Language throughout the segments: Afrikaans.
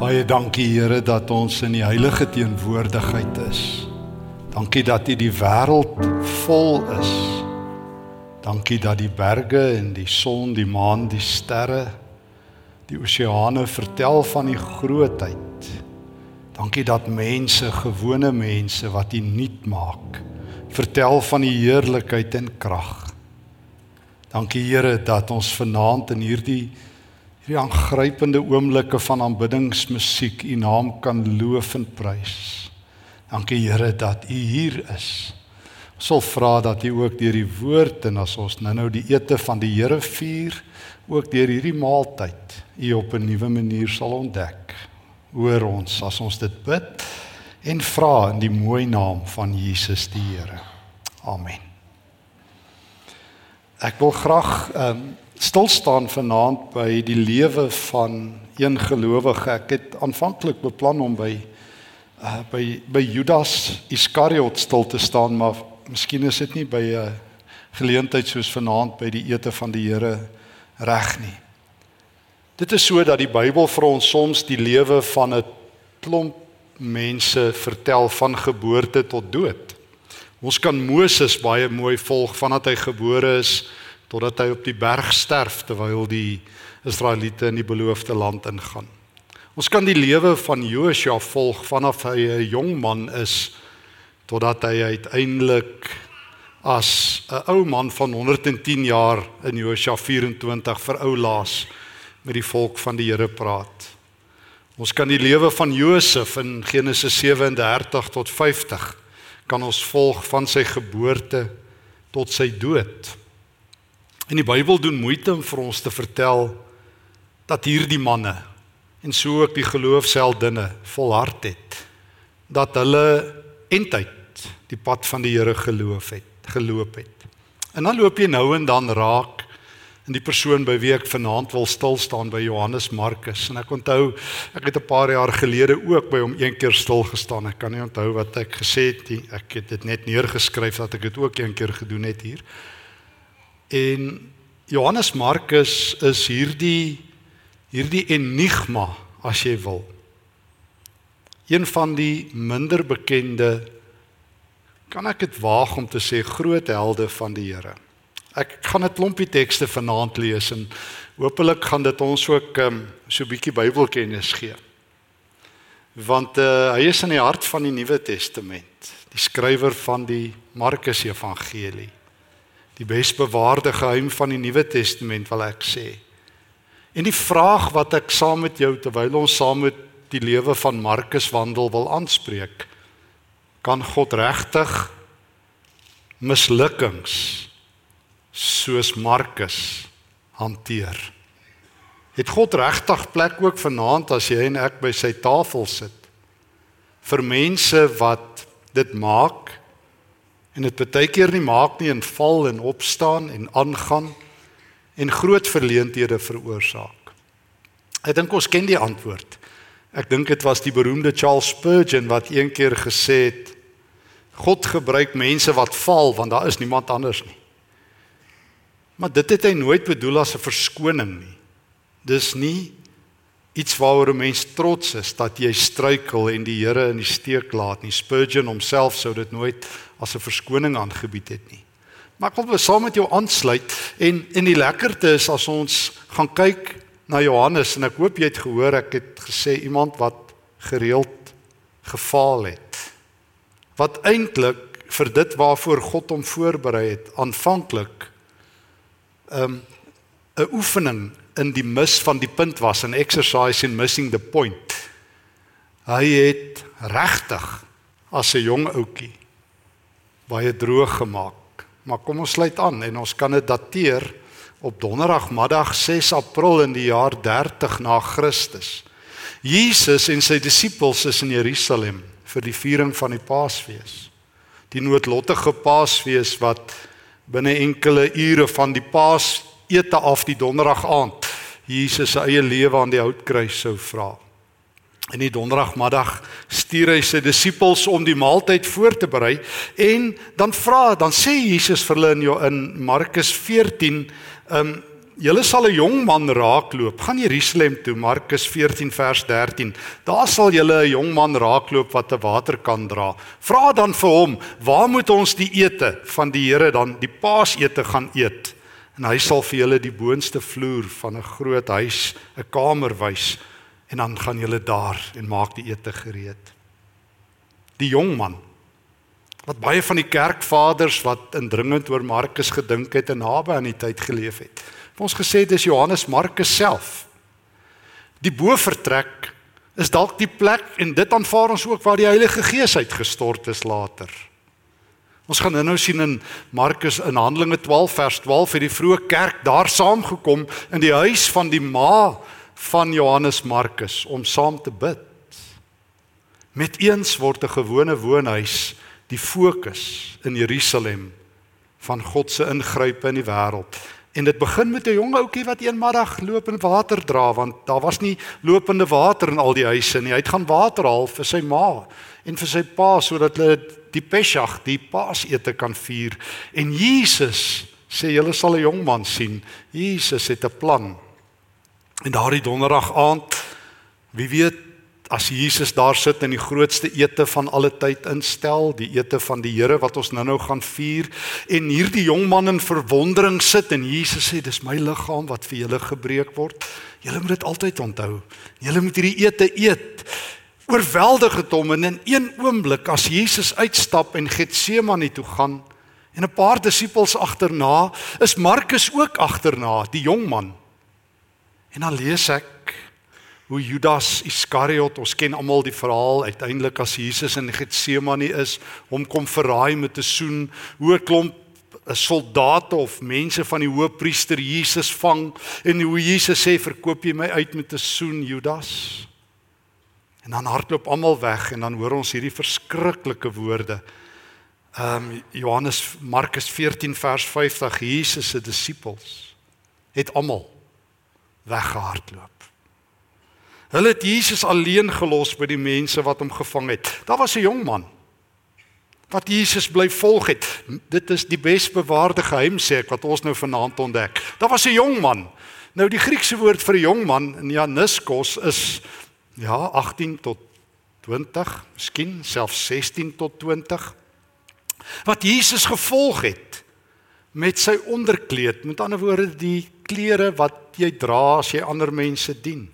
Baie dankie Here dat ons in die heilige teenwoordigheid is. Dankie dat U die wêreld vol is. Dankie dat die berge en die son, die maan, die sterre, die oseane vertel van U grootheid. Dankie dat mense, gewone mense wat U nuut maak, vertel van U heerlikheid en krag. Dankie Here dat ons vanaand in hierdie hierdie aangrypende oomblikke van aanbiddingsmusiek u naam kan loof en prys. Dankie Here dat u hier is. Ons sal vra dat u ook deur die woord en as ons nou-nou die ete van die Here vier, ook deur hierdie maaltyd u op 'n nuwe manier sal ontdek. Hoor ons as ons dit bid en vra in die mooi naam van Jesus die Here. Amen. Ek wil graag ehm um, stil staan vanaand by die lewe van een gelowige. Ek het aanvanklik beplan om by uh, by by Judas Iskariot stil te staan, maar miskien is dit nie by 'n uh, geleentheid soos vanaand by die ete van die Here reg nie. Dit is so dat die Bybel vir ons soms die lewe van 'n klomp mense vertel van geboorte tot dood. Ons kan Moses baie mooi volg vandat hy gebore is totdat hy op die berg sterf terwyl die Israeliete in die beloofde land ingaan. Ons kan die lewe van Josua volg vanaf hy 'n jong man is totdat hy uiteindelik as 'n ou man van 110 jaar in Josua 24 vir ou laas met die volk van die Here praat. Ons kan die lewe van Josef in Genesis 37 tot 50 kan ons volg van sy geboorte tot sy dood. En die Bybel doen moeite om vir ons te vertel dat hierdie manne en so ook die geloofsheldinne volhard het dat hulle eintlik die pad van die Here geloof het, geloop het. En dan loop jy nou en dan raak in die persoon by wie ek vanaand wil stil staan by Johannes Markus en ek onthou ek het 'n paar jaar gelede ook by hom een keer stil gestaan. Ek kan nie onthou wat ek gesê het nie. Ek het dit net neergeskryf dat ek dit ook een keer gedoen het hier. En Johannes Markus is hierdie hierdie enigma as jy wil. Een van die minder bekende kan ek dit waag om te sê groot helde van die Here. Ek gaan 'n klompie tekste vanaand lees en hopelik gaan dit ons ook um, so 'n bietjie Bybelkennis gee. Want uh, hy is in die hart van die Nuwe Testament, die skrywer van die Markus Evangelie die besbewaarde geheim van die Nuwe Testament wil ek sê. En die vraag wat ek saam met jou terwyl ons saam met die lewe van Markus wandel wil aanspreek, kan God regtig mislukkings soos Markus hanteer? Het God regtig plek ook vanaand as jy en ek by sy tafel sit vir mense wat dit maak En dit baie keer nie maak nie en val en opstaan en aangaan en groot verleenthede veroorsaak. Ek dink ons ken die antwoord. Ek dink dit was die beroemde Charles Spurgeon wat een keer gesê het God gebruik mense wat val want daar is niemand anders nie. Maar dit het hy nooit bedoel as 'n verskoning nie. Dis nie iets waaroor 'n mens trots is dat jy struikel en die Here in die steek laat nie. Spurgeon homself sou dit nooit as 'n verskoning aangebied het nie. Maar ek wil saam met jou aansluit en in die lekkerte is as ons gaan kyk na Johannes en ek hoop jy het gehoor ek het gesê iemand wat gereeld gefaal het. Wat eintlik vir dit waarvoor God hom voorberei het aanvanklik 'n um, 'n oefening in die mis van die punt was 'n exercise in missing the point. Hy het regtig as 'n jong ouetjie baie droog gemaak. Maar kom ons sluit aan en ons kan dit dateer op donderdagmiddag 6 April in die jaar 30 na Christus. Jesus en sy disippels is in Jerusalem vir die viering van die Paasfees. Die noodlottige Paasfees wat binne enkele ure van die Paasete af die donderdag aand Jesus se eie lewe aan die houtkruis sou vra. In die donderdagmiddag stuur hy sy disippels om die maaltyd voor te berei en dan vra dan sê Jesus vir hulle in, in Markus 14, ehm um, julle sal 'n jong man raakloop. Gaan Jerusalem toe, Markus 14 vers 13. Daar sal julle 'n jong man raakloop wat 'n water kan dra. Vra dan vir hom, "Waar moet ons die ete van die Here dan die Paasete gaan eet?" En hy sal vir julle die boonste vloer van 'n groot huis, 'n kamer wys, en dan gaan julle daar en maak die ete gereed. Die jong man wat baie van die kerkvaders wat indringend oor Markus gedink het en naby aan die tyd geleef het het ons gesê dis Johannes Markus self. Die bovertrek is dalk die plek en dit aanvaar ons ook waar die Heilige Gees uitgestort is later. Ons gaan nou sien in Markus in Handelinge 12 vers 12 het die vroeë kerk daar saamgekom in die huis van die ma van Johannes Markus om saam te bid. Met eens word 'n gewone woonhuis die fokus in Jerusalem van God se ingrype in die wêreld. En dit begin met 'n jong ouetjie wat eenmiddag loop en water dra want daar was nie lopende water in al die huise nie. Hy het gaan water haal vir sy ma en vir sy pa sodat hulle die Pesach, die Paasete kan vier. En Jesus sê julle sal 'n jong man sien. Jesus het 'n plan. En daardie donderdag aand, wie weet as Jesus daar sit in die grootste ete van alle tyd instel, die ete van die Here wat ons nou-nou gaan vier en hierdie jong man in verwondering sit en Jesus sê dis my liggaam wat vir julle gebreek word. Julle moet dit altyd onthou. Julle moet hierdie ete eet. Oorweldig het hom en in een oomblik as Jesus uitstap en Getsemane toe gaan en 'n paar disippels agterna, is Markus ook agterna, die jong man. En dan lees ek hoe Judas Iskariot, ons ken almal die verhaal uiteindelik as Jesus in Getsemane is, hom kom verraai met 'n soen, hoe 'n klomp soldate of mense van die hoofpriester Jesus vang en hoe Jesus sê verkoop jy my uit met 'n soen Judas? En dan hardloop almal weg en dan hoor ons hierdie verskriklike woorde. Ehm um, Johannes Markus 14 vers 50 Jesus se disippels het almal weggehardloop. Hulle het Jesus alleen gelos by die mense wat hom gevang het. Daar was 'n jong man wat Jesus bly volg het. Dit is die besbewaarde geheim sê ek wat ons nou vanaand ontdek. Daar was 'n jong man. Nou die Griekse woord vir 'n jong man in Janiskos is ja 18 tot 20, miskien selfs 16 tot 20 wat Jesus gevolg het met sy onderkleed, met ander woorde die klere wat jy dra as jy ander mense dien.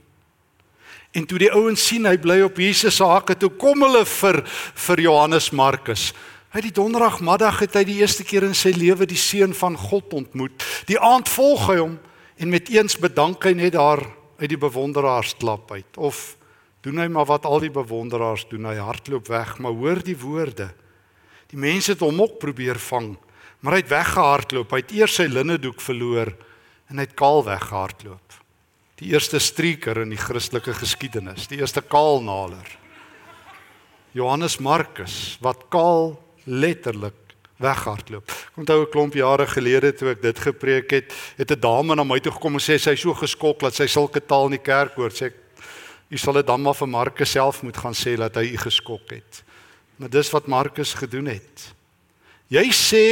En toe die ouens sien hy bly op Jesus se hakke, toe kom hulle vir vir Johannes Markus. Hy die donderdagmiddag het hy die eerste keer in sy lewe die seun van God ontmoet. Die aand volg hy hom en met eens bedank hy net daar uit die bewonderaars klap uit. Of doen hy maar wat al die bewonderaars doen, hy hardloop weg, maar hoor die woorde. Die mense het hom ook probeer vang, maar hy het weggehardloop. Hy het eers sy linnedoek verloor en hy het kaal weggehardloop die eerste streeker in die Christelike geskiedenis, die eerste kaalnaler. Johannes Markus wat kaal letterlik weghardloop. Ek onthou 'n klomp jare gelede toe ek dit gepreek het, het 'n dame na my toe gekom en sê sy is so geskok dat sy sulke taal in die kerk hoor. Sê ek, "U sal dit dan maar vir Markus self moet gaan sê dat hy u geskok het." Maar dis wat Markus gedoen het. Jy sê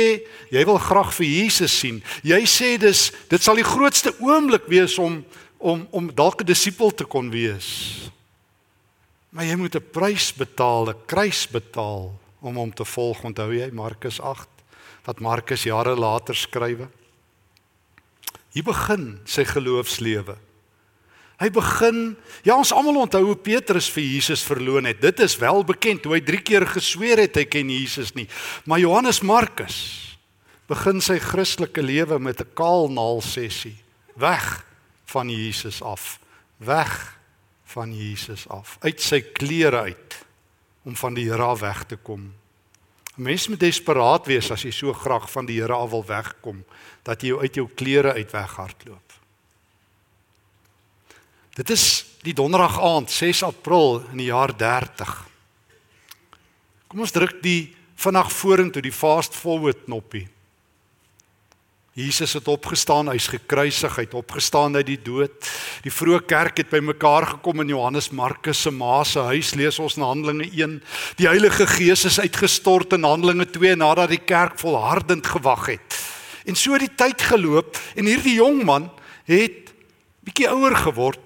jy wil graag vir Jesus sien. Jy sê dis dit sal die grootste oomblik wees om om om dalk 'n disipel te kon wees. Maar jy moet 'n prys betaal, 'n kruis betaal om hom te volg. Onthou jy Markus 8 wat Markus jare later skrywe? Hier begin sy geloofslewe. Hy begin, ja ons almal onthou hoe Petrus vir Jesus verloon het. Dit is wel bekend hoe hy 3 keer gesweer het hy ken Jesus nie. Maar Johannes Markus begin sy Christelike lewe met 'n kaalnaal sessie. Weg van Jesus af, weg van Jesus af, uit sy klere uit om van die Here af weg te kom. 'n Mens moet desperaat wees as jy so graag van die Here af wil wegkom dat jy uit jou klere uit weghardloop. Dit is die donderdag aand 6 April in die jaar 30. Kom ons druk die vinnig vorentoe die fast forward knoppie. Jesus het opgestaan, hy's gekruisig, hy het opgestaan uit die dood. Die vroeë kerk het bymekaar gekom in Johannes Markus se ma se huis, lees ons in Handelinge 1. Die Heilige Gees is uitgestort in Handelinge 2 nadat die kerk volhardend gewag het. En so het die tyd geloop en hierdie jong man het bietjie ouer geword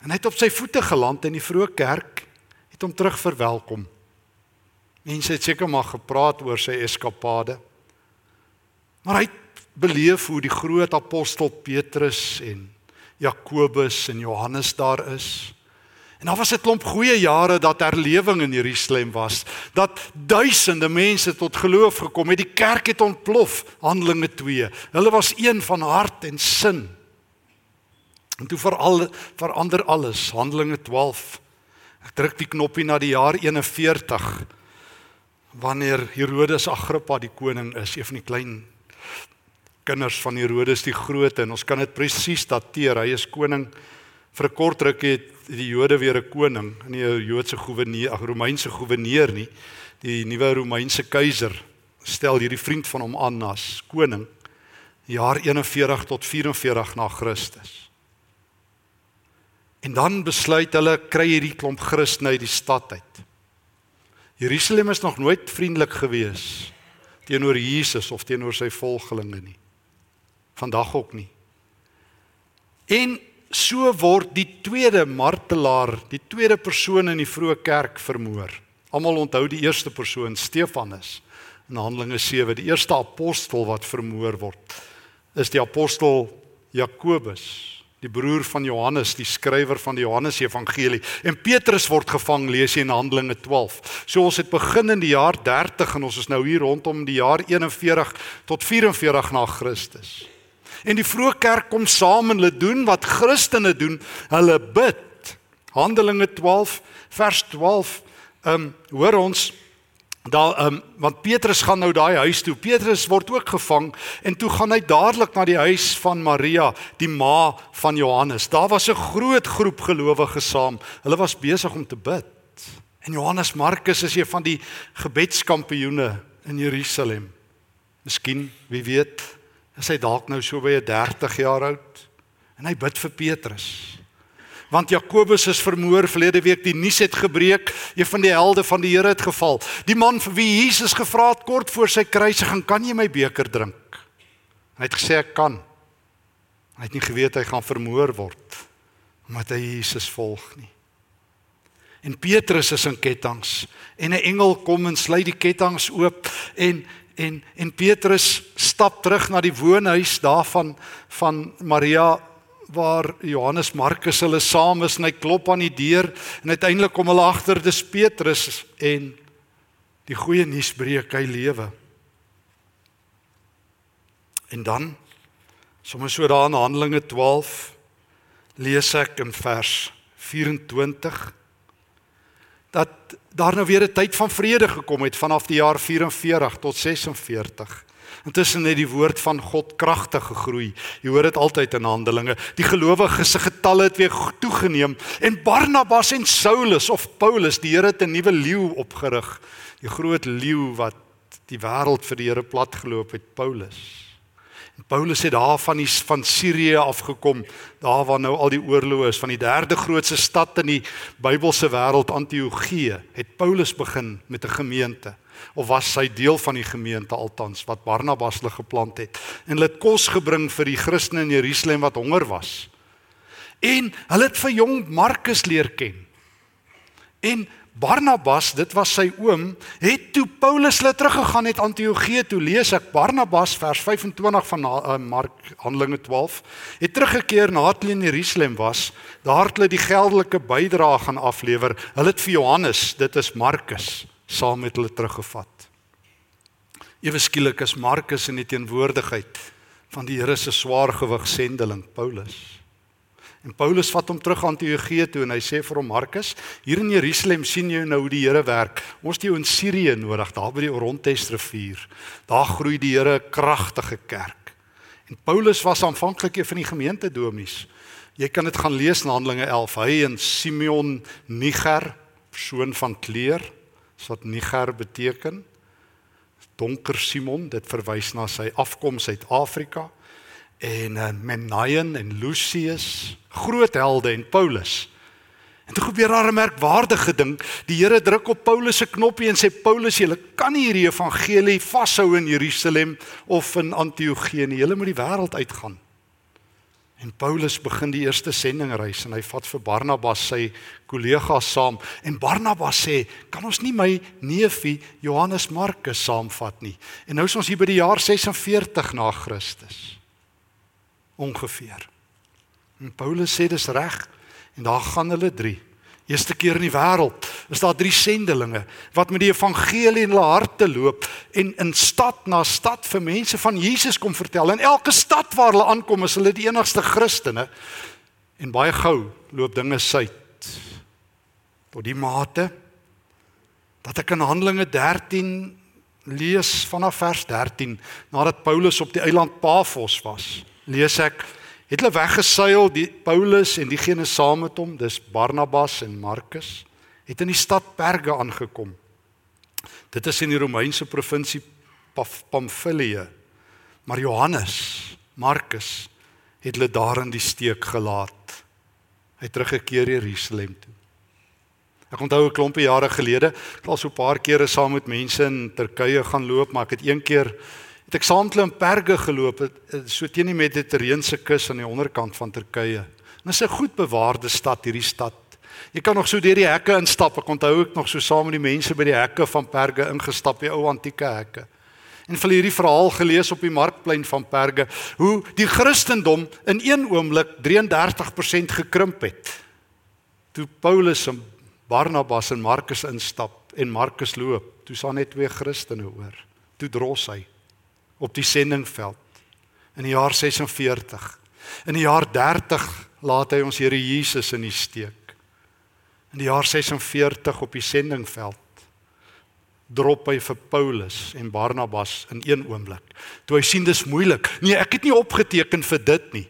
en hy het op sy voete geland in die vroeë kerk het hom terug verwelkom. Mense het seker maar gepraat oor sy eskapade. Maar hy het beleef hoe die groot apostel Petrus en Jakobus en Johannes daar is. En daar was 'n klomp goeie jare dat herlewing in Jerusalem was, dat duisende mense tot geloof gekom het, die kerk het ontplof, Handelinge 2. Hulle was een van hart en sin. En toe veral verander alles, Handelinge 12. Ek druk die knoppie na die jaar 41 wanneer Herodes Agrippa die koning is, een van die klein kinders van Herodes die Grote en ons kan dit presies dateer. Hy is koning vir 'n kort ruk het die Jode weer 'n koning, nie 'n Joodse goewerneur, ag Romeinse goewerneur nie. Die nuwe Romeinse keiser stel hierdie vriend van hom aan as koning jaar 41 tot 44 na Christus. En dan besluit hulle kry hierdie klomp Christene uit die stad uit. Jerusalem is nog nooit vriendelik gewees teenoor Jesus of teenoor sy volgelinge nie. Vandag ook nie. En so word die tweede martelaar, die tweede persoon in die vroeë kerk vermoor. Almal onthou die eerste persoon, Stefanus, in Handelinge 7, die eerste apostel wat vermoor word. Is die apostel Jakobus, die broer van Johannes, die skrywer van die Johannes Evangelie. En Petrus word gevang, lees jy in Handelinge 12. So ons het begin in die jaar 30 en ons is nou hier rondom die jaar 41 tot 44 na Christus. En die vroeë kerk kom saam en hulle doen wat Christene doen, hulle bid. Handelinge 12 vers 12. Ehm um, hoor ons daar ehm um, want Petrus gaan nou daai huis toe. Petrus word ook gevang en toe gaan hy dadelik na die huis van Maria, die ma van Johannes. Daar was 'n groot groep gelowiges saam. Hulle was besig om te bid. En Johannes Markus is een van die gebedskampioene in Jerusalem. Miskien, wie weet, is hy dalk nou so by 30 jaar oud en hy bid vir Petrus. Want Jakobus is vermoor verlede week die nuus het gebreek, een van die helde van die Here het geval. Die man vir wie Jesus gevra het kort voor sy kruisiging, "Kan jy my beker drink?" Hy het gesê ek kan. Hy het nie geweet hy gaan vermoor word omdat hy Jesus volg nie. En Petrus is in ketTINGS en 'n engel kom en sluit die ketTINGS oop en en en Petrus stap terug na die woonhuis daarvan van Maria waar Johannes Markus hulle saam is en hy klop aan die deur en uiteindelik kom hulle agter dis Petrus en die goeie nuus breek hy lewe. En dan sommer so daar in Handelinge 12 lees ek in vers 24 dat daar nou weer 'n tyd van vrede gekom het vanaf die jaar 44 tot 46. Intussen het die woord van God kragtig gegroei. Jy hoor dit altyd in Handelinge. Die gelowiges se getalle het weer toegeneem en Barnabas en Saulus of Paulus, die Here het 'n nuwe leeu opgerig. Die groot leeu wat die wêreld vir die Here platgeloop het, Paulus. Paulus het daar van die van Sirië afgekom, daar waar nou al die oorloë is van die derde grootste stad in die Bybelse wêreld Antiochië, het Paulus begin met 'n gemeente of was sy deel van die gemeente altans wat Barnabas hulle geplant het en hulle het kos gebring vir die Christene in Jerusalem wat honger was. En hulle het vir jong Markus leer ken. En Barnabas, dit was sy oom, het toe Paulus hulle teruggegaan het Antiochië toe lees ek Barnabas vers 25 van uh, Mark Handelinge 12 het teruggekeer na hulle in Jerusalem was daar het hulle die geldelike bydrae gaan aflewer hulle het vir Johannes dit is Markus saam met hulle teruggevat ewe skielik is Markus in die teenwoordigheid van die Here se swaargewig sendeling Paulus En Paulus vat hom terug aan Antiochië toe en hy sê vir hom Markus, hier in Jerusalem sien jy nou hoe die Here werk. Ons het jou in Sirië nodig, daar by die Orontes rivier. Daar groei die Here 'n kragtige kerk. En Paulus was aanvanklik een van die gemeentedomies. Jy kan dit gaan lees in Handelinge 11. Hy en Simeon Niger, persoon van kleur, wat Niger beteken. Donker Simon, dit verwys na sy afkoms uit Afrika en uh, Menaien en Lucius, groot helde en Paulus. En toe gebeur daar 'n merkwaardige ding. Die Here druk op Paulus se knoppie en sê Paulus, jy kan nie hierdie evangelie vashou in Jerusalem of in Antiochië nie. Jy moet die wêreld uitgaan. En Paulus begin die eerste sendingreis en hy vat vir Barnabas sy kollegas saam en Barnabas sê, "Kan ons nie my neefie Johannes Markus saamvat nie?" En nou is ons hier by die jaar 46 na Christus. Ongeveer. En Paulus sê dis reg en daar gaan hulle drie Eerste keer in die wêreld is daar drie sendelinge wat met die evangelie in hulle harte loop en in stad na stad vir mense van Jesus kom vertel. In elke stad waar hulle aankom is hulle die enigste Christene. En baie gou loop dinge suid tot die mate dat ek in Handelinge 13 lees vanaf vers 13 nadat Paulus op die eiland Pafos was. Lees ek het hulle weggeseil die Paulus en diegene saam met hom dis Barnabas en Markus het in die stad Perge aangekom. Dit is in die Romeinse provinsie Pamfilië. Maar Johannes Markus het hulle daar in die steek gelaat. Hy teruggekeer Jerusalem toe. Ek onthou 'n klompie jare gelede ek was so 'n paar kere saam met mense in Turkye gaan loop maar ek het een keer het ek saam met hulle in Perge geloop het so teen die Mediterrane kus aan die onderkant van Turkye. Dit is 'n goed bewaarde stad hierdie stad. Jy kan nog so deur die hekke instap. Ek onthou ek nog so saam met die mense by die hekke van Perge ingestap, die ou antieke hekke. En vir hierdie verhaal gelees op die markplein van Perge hoe die Christendom in een oomblik 33% gekrimp het. Toe Paulus en Barnabas en Markus instap en Markus loop, toe staan net twee Christene oor. Toe dros hy op die sendingveld in die jaar 46. In die jaar 30 laat hy ons Here Jesus in die steek. In die jaar 46 op die sendingveld drop hy vir Paulus en Barnabas in een oomblik. Toe hy sien dis moeilik. Nee, ek het nie opgeteken vir dit nie.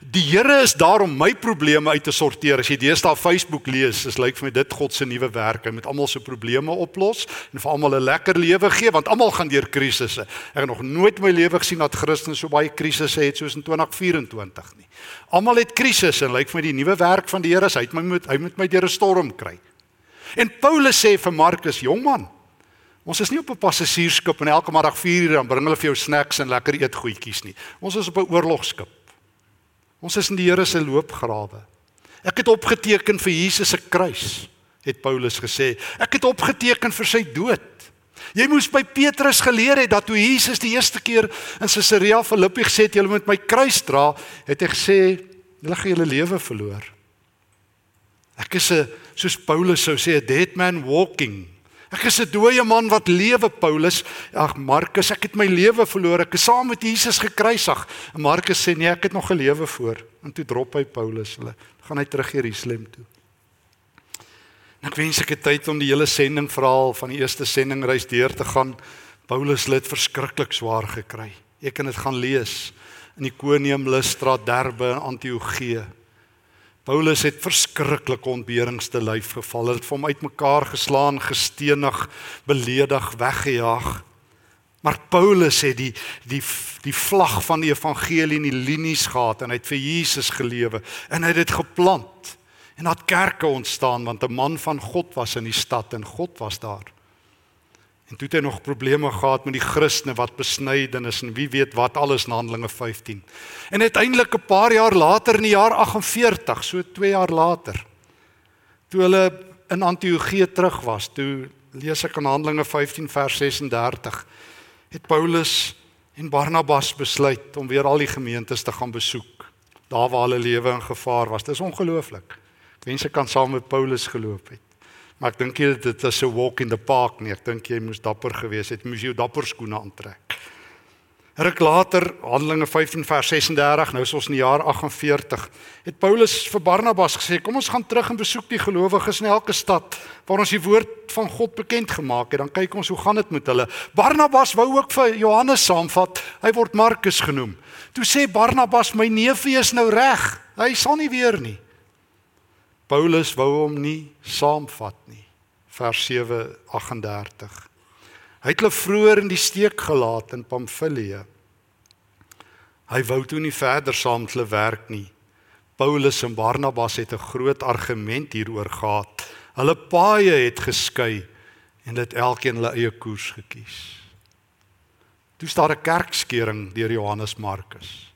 Die Here is daar om my probleme uit te sorteer. As jy deesdae Facebook lees, is lyk vir my dit God se nuwe werk. Hy met almal se probleme oplos en vir almal 'n lekker lewe gee want almal gaan deur krisisse. Ek het nog nooit my lewe gesien dat Christene so baie krisisse het soos in 2024 nie. Almal het krisisse en lyk vir my die nuwe werk van die Here is hy het my moet hy moet my deur 'n storm kry. En Paulus sê vir Markus, jong man, Ons is nie op 'n passasiersskip en elke middag 4 uur dan bring hulle vir jou snacks en lekker eetgoedjies nie. Ons is op 'n oorlogskip. Ons is in die Here se loopgrawe. Ek het opgeteken vir Jesus se kruis, het Paulus gesê. Ek het opgeteken vir sy dood. Jy moes by Petrus geleer het dat toe Jesus die eerste keer in Caesarea Philippi gesê het, "Julle moet my kruis dra," het hy gesê, "Julle gaan julle lewe verloor." Ek is 'n soos Paulus sou sê, 'n dead man walking Ek is 'n dooie man wat lewe, Paulus. Ag Markus, ek het my lewe verloor. Ek is saam met Jesus gekruisig. En Markus sê nee, ek het nog 'n lewe voor. En toe drop hy Paulus. Hulle gaan hy terug Jerusalem toe. En ek wens ek het tyd om die hele sendingverhaal van die eerste sendingreis deur te gaan. Paulus het verskriklik swaar gekry. Jy kan dit gaan lees in Ikonium, Lystra, Derbe en Antiochië. Paulus het verskriklike ontberings te lyf geval. Hulle het hom uitmekaar geslaan, gestenig, beledig, weggejaag. Maar Paulus het die die die vlag van die evangelie in die linies gehad en hy het vir Jesus gelewe en hy het dit geplant. En dat kerke ontstaan want 'n man van God was in die stad en God was daar. En toe het hy nog probleme gehad met die Christene wat besnydenis en wie weet wat alles in Handelinge 15. En uiteindelik 'n paar jaar later in die jaar 48, so 2 jaar later, toe hulle in Antiochië terug was, toe lees ek in Handelinge 15 vers 36, het Paulus en Barnabas besluit om weer al die gemeentes te gaan besoek, daar waar hulle lewe in gevaar was. Dit is ongelooflik. Mense kan saam met Paulus geloop het. Maar ek dink jy dit is 'n walk in the park nie. Ek dink jy moes dapper gewees het. Moes jy dapper skoene aantrek. Ruk later, Handelinge 15 vers 36, nou is ons in die jaar 48. Het Paulus vir Barnabas gesê, "Kom ons gaan terug en besoek die gelowiges in elke stad waar ons die woord van God bekend gemaak het. Dan kyk ons hoe gaan dit met hulle." Barnabas wou ook vir Johannes saamvat. Hy word Markus genoem. Toe sê Barnabas, "My neefie is nou reg. Hy sal nie weer nie." Paulus wou hom nie saamvat nie. Vers 7:38. Hy het hulle vroeër in die steek gelaat in Pamfilië. Hy wou toe nie verder saam met hulle werk nie. Paulus en Barnabas het 'n groot argument hieroor gehad. Hulle paaie het geskei en dit elkeen hulle eie koers gekies. Toe staar 'n kerkskering deur Johannes Markus.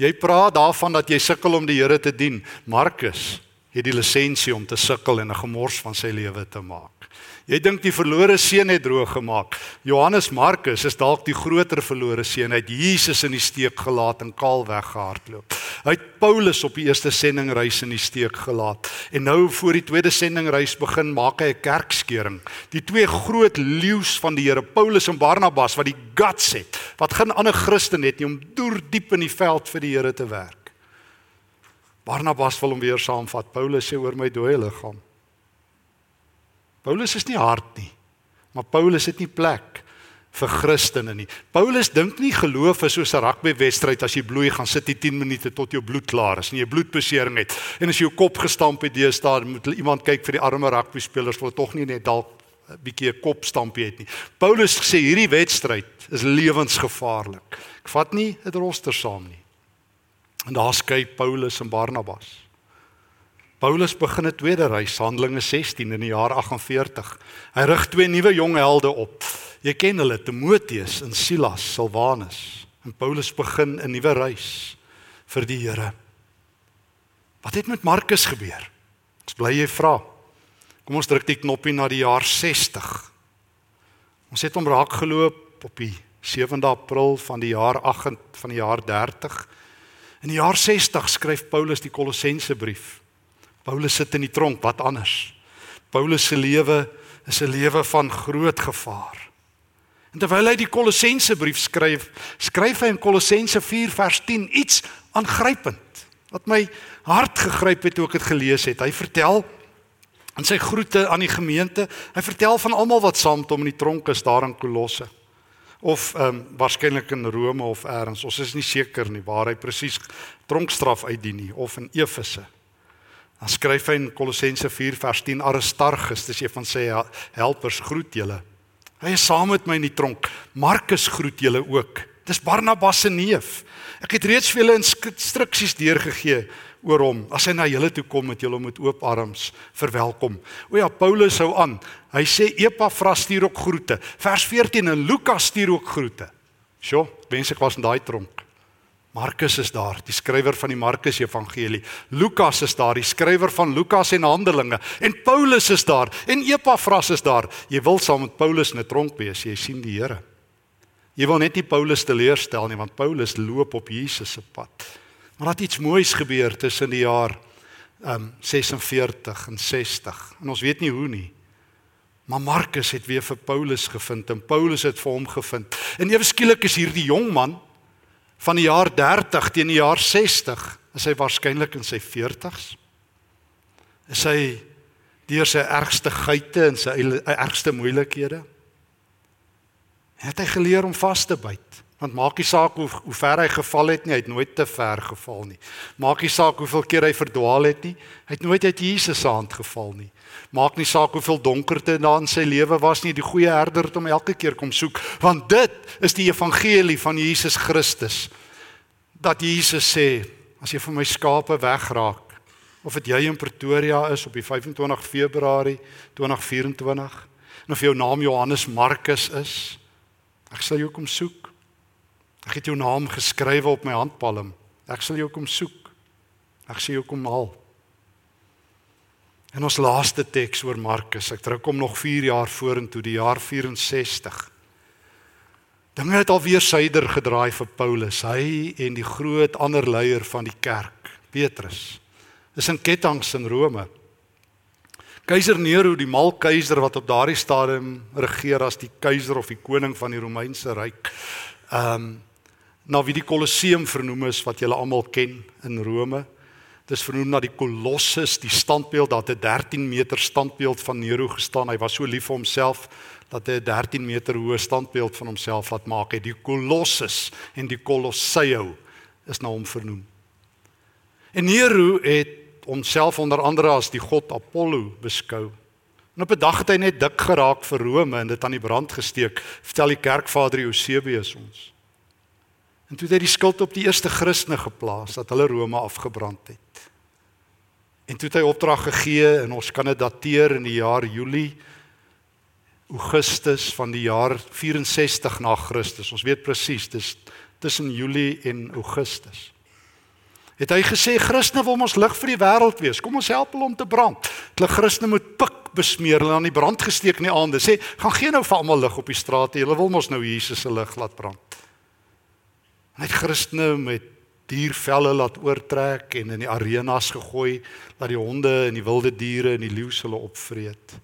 Jy praat daarvan dat jy sukkel om die Here te dien. Markus het die lisensie om te sukkel en 'n gemors van sy lewe te maak. Jy dink die verlore seun het droog gemaak. Johannes Markus is dalk die groter verlore seun. Hy het Jesus in die steek gelaat en kaal weggehardloop. Hy het Paulus op die eerste sendingreis in die steek gelaat. En nou voor die tweede sendingreis begin, maak hy 'n kerkskering. Die twee groot leeu's van die Here, Paulus en Barnabas wat die guts het, wat geen ander Christen het nie om deur diep in die veld vir die Here te werk. Barnabas wil hom weer saamvat. Paulus sê oor my dooie liggaam. Paulus is nie hard nie. Maar Paulus het nie plek vir Christene nie. Paulus dink nie geloof is soos 'n rugbywedstryd as jy bloei gaan sit jy 10 minute tot jou bloed klaar is en jy bloedbesering het. En as jy jou kop gestamp het staan, moet iemand kyk vir die arme rugbyspelers wat tog nie net dalk 'n bietjie 'n kopstampie het nie. Paulus sê hierdie wedstryd is lewensgevaarlik. Ek vat nie 'n roster saam nie. En daar skei Paulus en Barnabas. Paulus begin 'n tweede reis, Handelinge 16 in die jaar 48. Hy rig twee nuwe jong helde op. Jy ken hulle, Timoteus en Silas, Silwanus. En Paulus begin 'n nuwe reis vir die Here. Wat het met Markus gebeur? Ons bly jy vra. Kom ons druk die knoppie na die jaar 60. Ons het hom raak geloop op die 7de April van die jaar 8 van die jaar 30. In die jaar 60 skryf Paulus die Kolossense brief. Paulus sit in die tronk, wat anders? Paulus se lewe is 'n lewe van groot gevaar. En terwyl hy die Kolossense brief skryf, skryf hy in Kolossense 4 vers 10 iets aangrypend wat my hart gegryp het toe ek dit gelees het. Hy vertel in sy groete aan die gemeente, hy vertel van almal wat saam met hom in die tronk is daar in Kolosse of ehm um, waarskynlik in Rome of elders. Ons is nie seker nie waar hy presies tronkstraf uitdien nie of in Efese. Dan skryf hy in Kolossense 4 vers 10 Aristarchus, dis een van sy helpers groet julle. Hy is saam met my in die tronk. Markus groet julle ook. Dis Barnabas se neef. Ek het reeds vir julle instruksies deurgegee oor hom. As hy na julle toe kom met julle met oop arms verwelkom. O ja, Paulus hou aan. Hy sê Epafras stuur ook groete. Vers 14 en Lukas stuur ook groete. Sjoe, mense ek was in daai tronk. Markus is daar, die skrywer van die Markus Evangelie. Lukas is daar, die skrywer van Lukas en Handelinge. En Paulus is daar en Epafras is daar. Jy wil saam met Paulus in 'n tronk wees, jy sien die Here. Jy wil net nie Paulus teleurstel nie, want Paulus loop op Jesus se pad. Maar laat iets moois gebeur tussen die jaar um 46 en 60. En ons weet nie hoe nie. Maar Markus het weer vir Paulus gevind en Paulus het vir hom gevind. En ewe skielik is hierdie jong man van die jaar 30 teen die jaar 60 is hy waarskynlik in sy 40s. Is hy deur sy ergste geite en sy ergste moeilikhede? Het hy geleer om vas te byt? Want maak nie saak hoe hoe ver hy geval het nie, hy het nooit te ver geval nie. Maak nie saak hoeveel keer hy verdwaal het nie, hy het nooit uit Jesus se hand geval nie. Maak nie saak hoeveel donkerte daar in sy lewe was nie, die goeie herder het hom elke keer kom soek, want dit is die evangelie van Jesus Christus. Dat Jesus sê, as jy van my skape wegraak, of dit jy in Pretoria is op die 25 Februarie 2024, en of jou naam Johannes Markus is, ek sal jou kom soek. Ek het jou naam geskrywe op my handpalm. Ek sal jou kom soek. Ek sien jou kom haal. En ons laaste teks oor Markus. Ek druk hom nog 4 jaar vorentoe, die jaar 64. Dinge het alweer suider gedraai vir Paulus. Hy en die groot ander leier van die kerk, Petrus, is in ketTINGS in Rome. Keiser Nero, die mal keiser wat op daardie stadium regeer as die keiser of die koning van die Romeinse ryk. Ehm um, na wie die Kolosseum vernoem is wat julle almal ken in Rome. Dis vernoem na die kolossus, die standbeeld dat 'n 13 meter standbeeld van Nero gestaan. Hy was so lief vir homself dat hy 'n 13 meter hoë standbeeld van homself laat maak het. Die kolossus en die kolosseo is na hom vernoem. En Nero het homself onder andere as die god Apollo beskou. En op 'n dag het hy net dik geraak vir Rome en dit aan die brand gesteek, vertel die kerkvader Eusebius ons. En toe het hy die skuld op die eerste Christene geplaas dat hulle Rome afgebrand het. En toe het hy opdrag gegee en ons kan dit dateer in die jaar Julie Augustus van die jaar 64 na Christus. Ons weet presies, dis tussen Julie en Augustus. Het hy gesê Christene wil ons lig vir die wêreld wees. Kom ons help hulle om te brand. Hulle Christene moet pik besmeer en aan die brand gesteek in die aande. Sê, gaan geen nou vir almal lig op die strate. Hulle wil mos nou Jesus se lig laat brand. Hy het Christene met diervelle laat oortrek en in die arenas gegooi dat die honde en die wilde diere en die leeu's hulle opvreet.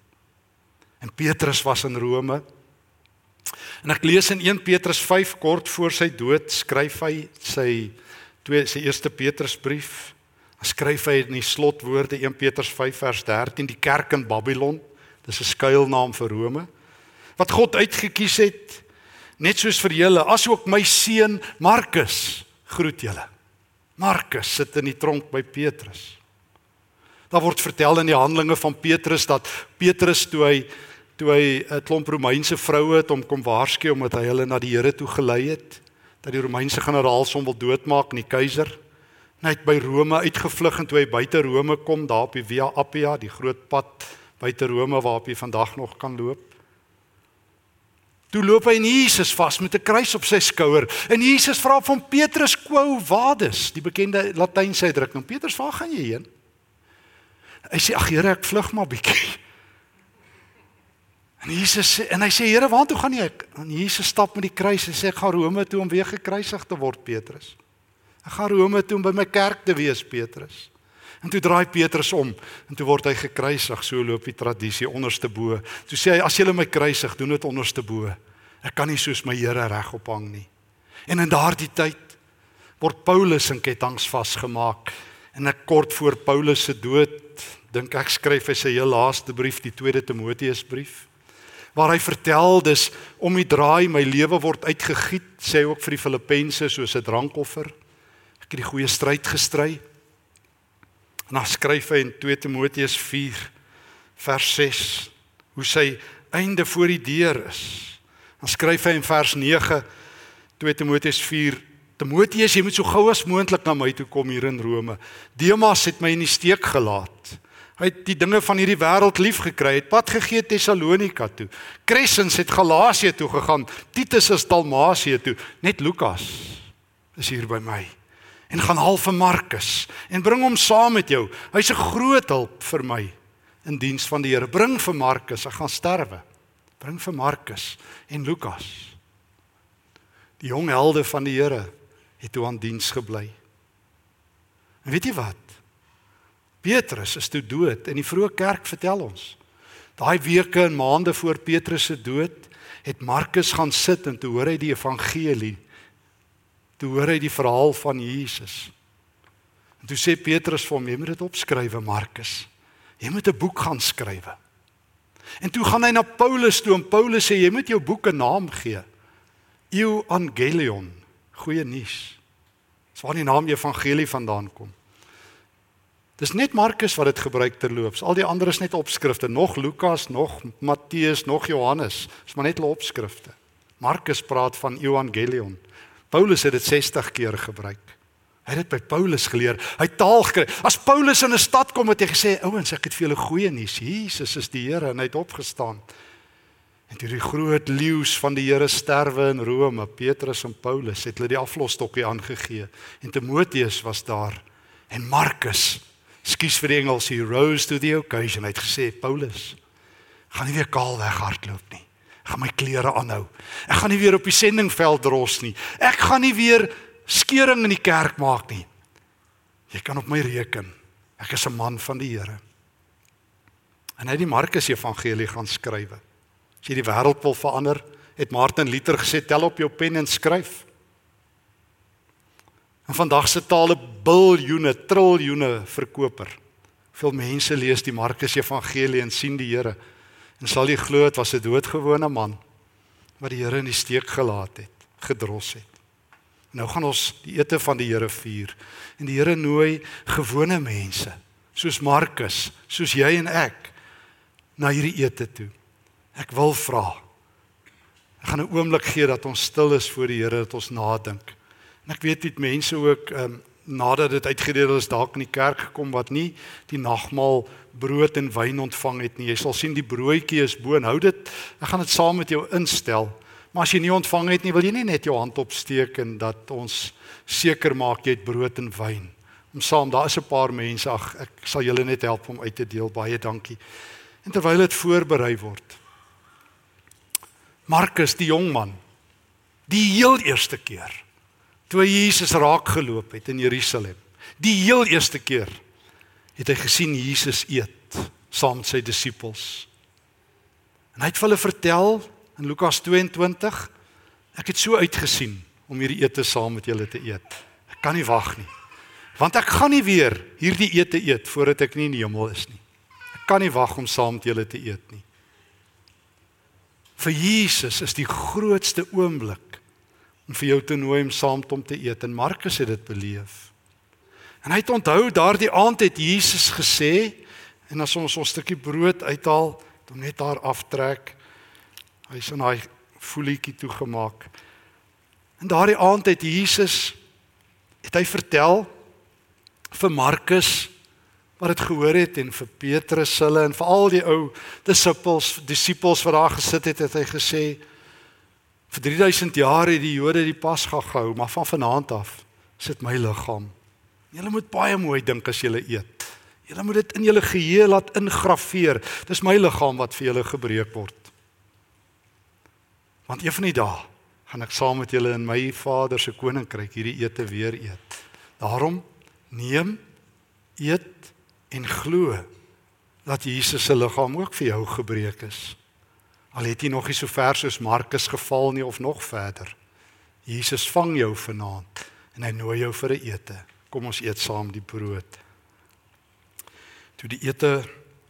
En Petrus was in Rome. En ek lees in 1 Petrus 5 kort voor sy dood skryf hy sy twee sy eerste Petrusbrief. Hy skryf hy in die slotwoorde 1 Petrus 5 vers 13 die kerk in Babylon. Dis 'n skuilnaam vir Rome. Wat God uitgekies het net soos vir julle, asook my seun Markus groet julle. Markus sit in die tronk by Petrus. Daar word vertel in die Handelinge van Petrus dat Petrus toe hy toe hy 'n klomp Romeinse vroue het om kom waarsku omdat hy hulle na die Here toe gelei het, dat die Romeinse generaal hom wil doodmaak en die keiser net by Rome uitgevlug en toe hy buite Rome kom daar op die Via Appia, die groot pad buite Rome waarop jy vandag nog kan loop. Toe loop hy en Jesus vas met 'n kruis op sy skouer en Jesus vra van Petrus quo vadis, die bekende Latynse uitdrukking. Petrus, waar gaan jy heen? Hy sê ag Here, ek vlug maar bietjie. En Jesus sê en hy sê Here, waartoe gaan jy? En Jesus stap met die kruis en sê ek gaan Rome toe om weer gekruisig te word, Petrus. Ek gaan Rome toe om by my kerk te wees, Petrus. En toe draai Petrus om en toe word hy gekruisig, so loop die tradisie onderste bo. Toe sê hy as jy my kruisig, doen dit onderste bo. Ek kan nie soos my Here regop hang nie. En in daardie tyd word Paulus in ketTINGS vasgemaak en ek kort voor Paulus se dood dink ek skryf hy sy heel laaste brief, die 2de Timoteusbrief, waar hy vertel dis om die draai my lewe word uitgegiet, sê hy ook vir die Filippense soos 'n drankoffer. Ek het die goeie stryd gestry. En dan skryf hy in 2 Timoteus 4 vers 6 hoe sy einde voor die deur is. Dan skryf hy in vers 9 2 Timoteus 4 Timoteus, jy moet so gou as moontlik na my toe kom hier in Rome. Demas het my in die steek gelaat. Hy het die dinge van hierdie wêreld lief gekry, het pad gegee Tessalonika toe. Crescens het Galasië toe gegaan, Titus is Dalmasië toe, net Lukas is hier by my. En gaan haal vir Markus en bring hom saam met jou. Hy's 'n groot hulp vir my in diens van die Here. Bring vir Markus, hy gaan sterwe. Bring vir Markus en Lukas. Die jong helde van die Here het toe aan diens gebly. En weet jy wat? Petrus is toe dood en die vroeë kerk vertel ons. Daai weke en maande voor Petrus se dood het Markus gaan sit en toe hoor hy die evangelie. Toe hoor hy die verhaal van Jesus. En toe sê Petrus vir hom: "Jy moet dit opskrywe, Markus. Jy moet 'n boek gaan skrywe." En toe gaan hy na Paulus toe en Paulus sê: "Jy moet jou boek 'n naam gee. Evangelion, goeie nuus." Dis waar die naam evangelie vandaan kom. Dis net Markus wat dit gebruik terloops. Al die ander is net opskrifte, nog Lukas, nog Matteus, nog Johannes. Dis maar net hulle opskrifte. Markus praat van evangelion. Paulus het dit 60 keer gebruik. Hy het dit by Paulus geleer. Hy taal gekry. As Paulus in 'n stad kom het hy gesê, "Ouens, ek het vir julle goeie nuus. Jesus is die Here en hy het opgestaan." En toe die groot leeu's van die Here sterwe in Rome, Petrus en Paulus het hulle die aflosstokkie aangegee. En Timoteus was daar en Markus Skus vir die Engels, he rose to the occasion. Hy het gesê, Paulus, gaan nie weer kaal weghardloop nie. Ek gaan my klere aanhou. Ek gaan nie weer op die sendingveld ros nie. Ek gaan nie weer skeuring in die kerk maak nie. Jy kan op my reken. Ek is 'n man van die Here. En hy het die Markus Evangelie gaan skryf. As jy die wêreld wil verander, het Martin Luther gesê, tel op jou pen en skryf. In vandag se tale biljoene, triljoene verkoper. Veel mense lees die Markus Evangelie en sien die Here en sal jy glo dit was 'n doodgewone man wat die Here in die steek gelaat het, gedros het. Nou gaan ons die ete van die Here vier en die Here nooi gewone mense soos Markus, soos jy en ek na hierdie ete toe. Ek wil vra. Ek gaan 'n oomblik gee dat ons stil is voor die Here, dat ons nadink. En ek weet dit mense ook ehm um, nadat dit uitgedeel is dalk in die kerk gekom wat nie die nagmaal brood en wyn ontvang het nie. Jy sal sien die broodjie is bo en hou dit. Ek gaan dit saam met jou instel. Maar as jy nie ontvang het nie, wil jy nie net jou hand opsteek en dat ons seker maak jy het brood en wyn om saam. Daar is 'n paar mense. Ag, ek sal julle net help om uit te deel. Baie dankie. En terwyl dit voorberei word. Markus die jong man. Die heel eerste keer toe Jesus raak geloop het in Jerusalem. Die heel eerste keer het hy gesien Jesus eet saam met sy disippels. En hy het vir hulle vertel in Lukas 22, ek het so uitgesien om hierdie ete saam met julle te eet. Ek kan nie wag nie. Want ek gaan nie weer hierdie ete eet voordat ek nie in die hemel is nie. Ek kan nie wag om saam met julle te eet nie. Vir Jesus is die grootste oomblik om vir jou te nooi om saam met hom te eet en Markus het dit beleef. En hy het onthou daardie aand het Jesus gesê en as ons ons stukkie brood uithaal, dan net daar aftrek. Hy's in daai voelietjie toegemaak. En daardie aand het Jesus het hy vertel vir Markus wat dit gehoor het en vir Petrus hulle en vir al die ou disippels disippels wat daar gesit het het hy gesê vir 3000 jaar het die Jode die Pasga gehou maar van vanaand af sit my liggaam Julle moet baie mooi dink as julle eet. Julle moet dit in julle geheue laat ingraveer. Dis my liggaam wat vir julle gebreek word. Want een van die dae gaan ek saam met julle in my Vader se koninkryk hierdie ete weer eet. Daarom neem, eet en glo dat Jesus se liggaam ook vir jou gebreek is. Al het jy nog nie so ver soos Markus geval nie of nog verder. Jesus vang jou vanaand en hy nooi jou vir 'n ete. Kom ons eet saam die brood. Toe die ete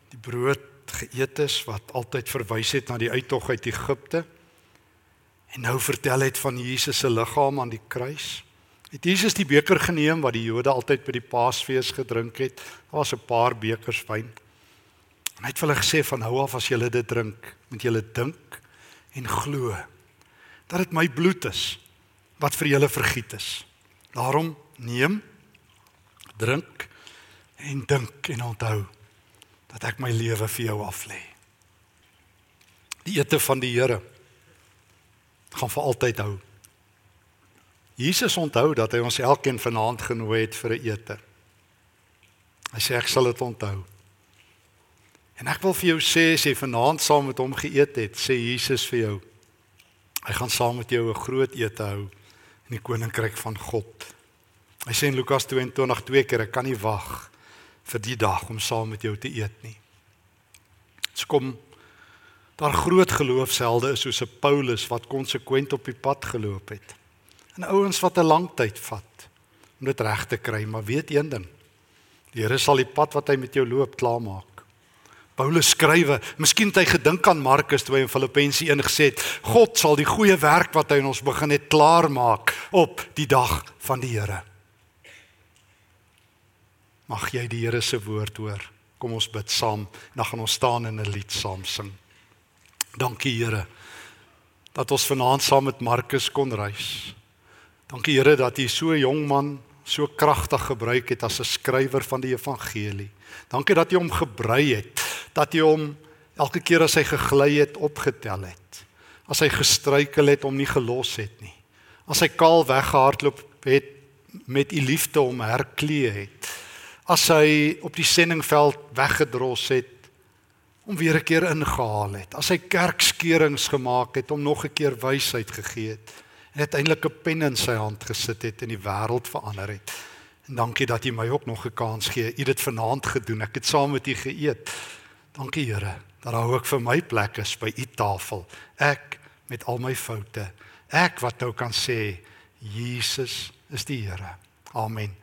die brood geëet is wat altyd verwys het na die uittog uit Egipte en nou vertel het van Jesus se liggaam aan die kruis. Het Jesus die beker geneem wat die Jode altyd by die Paasfees gedrink het? Daar was 'n paar bekers wyn. En hy het vir hulle gesê van nou af as julle dit drink, moet julle dink en glo dat dit my bloed is wat vir julle vergiet is. Daarom neem drink en dink en onthou dat ek my lewe vir jou aflê. Die ete van die Here gaan vir altyd hou. Jesus onthou dat hy ons elkeen vanaand genooi het vir 'n ete. Hy sê ek sal dit onthou. En ek wil vir jou sê as jy vanaand saam met hom geëet het, sê Jesus vir jou, hy gaan saam met jou 'n groot ete hou in die koninkryk van God. Hy sê in Lukas 22 twee keer ek kan nie wag vir die dag om saam met jou te eet nie. Dit kom daar groot geloofshelde is soos 'n Paulus wat konsekwent op die pad geloop het. En ouens wat 'n lang tyd vat om dit reg te kry, maar weet een ding. Die Here sal die pad wat hy met jou loop klaarmaak. Paulus skrywe, miskien het hy gedink aan Markus toe hy in Filippense 1 gesê het, God sal die goeie werk wat hy in ons begin het klaarmaak op die dag van die Here. Mag jy die Here se woord hoor. Kom ons bid saam. Dan gaan ons staan en 'n lied saam sing. Dankie Here dat ons vanaand saam met Markus kon reis. Dankie Here dat U so 'n jong man so kragtig gebruik het as 'n skrywer van die evangelie. Dankie dat U hom gebrei het, dat U hom elke keer as hy gegly het opgetel het. As hy gestruikel het om nie gelos het nie. As hy kaal weggehardloop het met U liefde om herklee het as hy op die sendingveld weggedros het om weer 'n keer ingehaal het. As hy kerkskeurings gemaak het om nog 'n keer wysheid gegee het en uiteindelik 'n pen in sy hand gesit het en die wêreld verander het. En dankie dat jy my ook nog 'n kans gee. U het dit vanaand gedoen. Ek het saam met u geëet. Dankie Here dat daar ook vir my plek is by u tafel. Ek met al my foute. Ek wat nou kan sê Jesus is die Here. Amen.